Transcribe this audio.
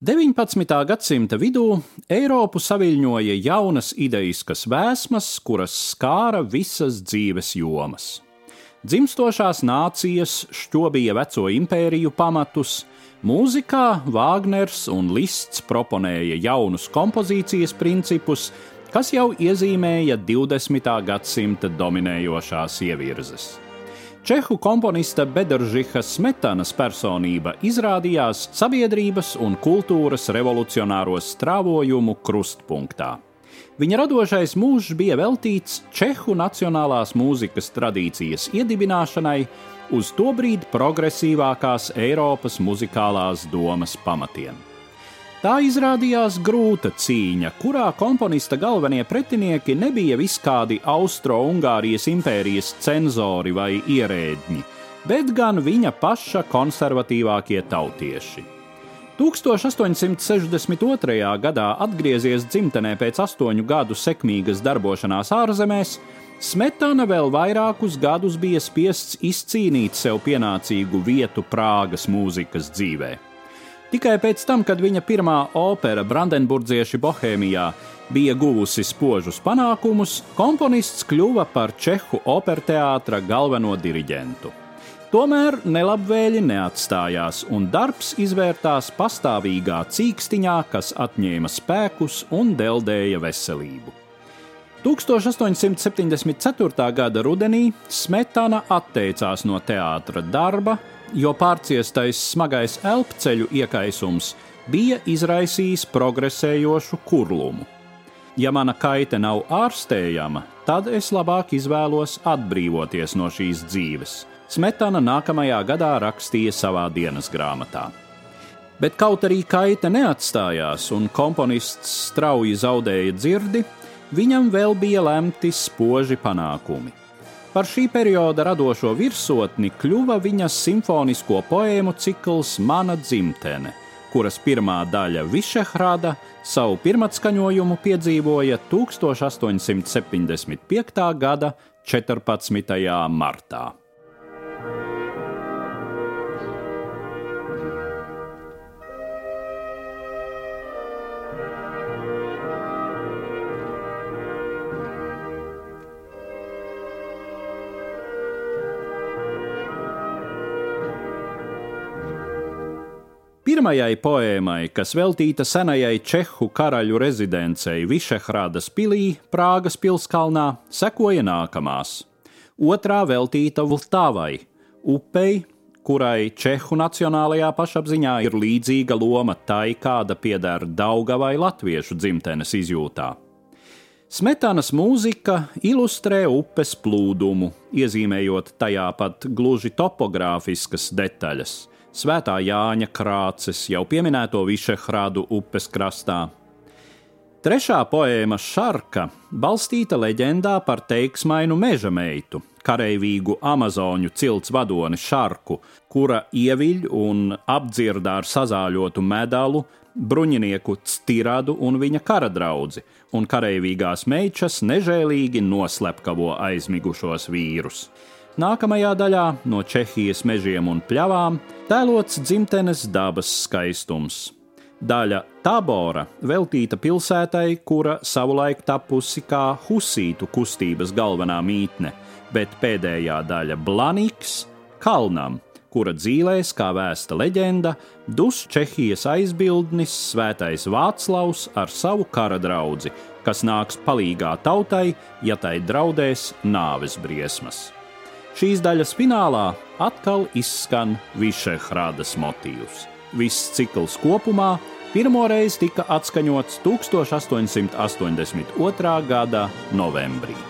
19. gadsimta vidū Eiropu saviļņoja jaunas ideiskas vēsmas, kuras skāra visas dzīves jomas. Dzimstošās nācijas šķobīja veco impēriju pamatus, mūzikā Vāgners un Lists proponēja jaunus kompozīcijas principus, kas jau iezīmēja 20. gadsimta dominējošās ievirzes. Čehu komponista Bedoržīha Smetanas personība izrādījās sabiedrības un kultūras revolucionāro strāvojumu krustpunktā. Viņa radošais mūžs bija veltīts Čehu nacionālās mūzikas tradīcijas iedibināšanai uz tobrīd progresīvākās Eiropas muzikālās domas pamatiem. Tā izrādījās grūta cīņa, kurā komponista galvenie pretinieki nebija viskādi Austro-Ungārijas impērijas cenzori vai ierēdņi, bet gan viņa paša konservatīvākie tautieši. 1862. gadā atgriezies dzimtenē pēc astoņu gadu sekmīgas darbošanās ārzemēs, Smetana vēl vairākus gadus bija spiests izcīnīt sev pienācīgu vietu Prāgas mūzikas dzīvēm. Tikai pēc tam, kad viņa pirmā opera Brandenburdzieši Bohēmijā bija guvusi spožus panākumus, komponists kļuva par Čehu operteātra galveno diriģentu. Tomēr nelabvēļi neatstājās, un darbs izvērtās pastāvīgā cīkstiņā, kas atņēma spēkus un deldēja veselību. 1874. gada rudenī Smetana atteicās no teātra darba, jo pārciestais smagais elpceļu iekaisums bija izraisījis progresējošu kurlumu. Ja mana kaita nav ārstējama, tad es labāk izvēlos atbrīvoties no šīs dzīves. Smetana nākamajā gadā rakstīja savā dienas grāmatā. Bet kaut arī kaita neatstājās un komponists strauji zaudēja dzirdi, viņam vēl bija lemti spoži panākumi. Par šī perioda radošo virsotni kļuva viņas simfonisko poēmu cikls Mana dzimtene, kuras pirmā daļa Višehrada savu pirmatskaņojumu piedzīvoja 1875. gada 14. martā. Pirmajai poēmai, kas veltīta senajai Čehu karaļu rezidencei Višehrādas pilī, Prāgas pilskalnā, sekoja nākamās. Otrā veltīta Vltāvai, upei, kurai Čehu nacionālajā pašapziņā ir līdzīga loma tai, kāda pieder Daugavai latviešu dzimtenes izjūtā. Smetanas mūzika ilustrē upes plūdumu, iezīmējot tajā pat gluži topogrāfiskas detaļas Svētā Jāņa krāces, jau pieminēto Višehrādu upes krastā. Trešā poēma Šarka balstīta leģendā par teiksmainu meža meitu, kareivīgu amazoņu cilts vadoni Šarku, kura ieviļ un apdzirdā ar sazāļotu medalu bruņinieku Stiradu un viņa kara draugu, un kareivīgās meitas nežēlīgi noslepkavo aizmigušos vīrus. Nākamajā daļā no Čehijas mežiem un pļavām tēlots dzimtenes dabas skaistums. Daļa Tabora veltīta pilsētai, kura savulaik tapusi kā husītu kustības galvenā mītne, bet pēdējā daļa Blaniks - kalnam, kura dzīvēs, kā vēsta leģenda, dus Čehijas aizbildnis Svētais Vāclavs ar savu kara draugu, kas nāks palīgā tautai, ja tai draudēs nāves briesmas. Šīs daļas finālā atkal izskan Višehrādas motīvs. Viss cikls kopumā pirmoreiz tika atskaņots 1882. gada novembrī.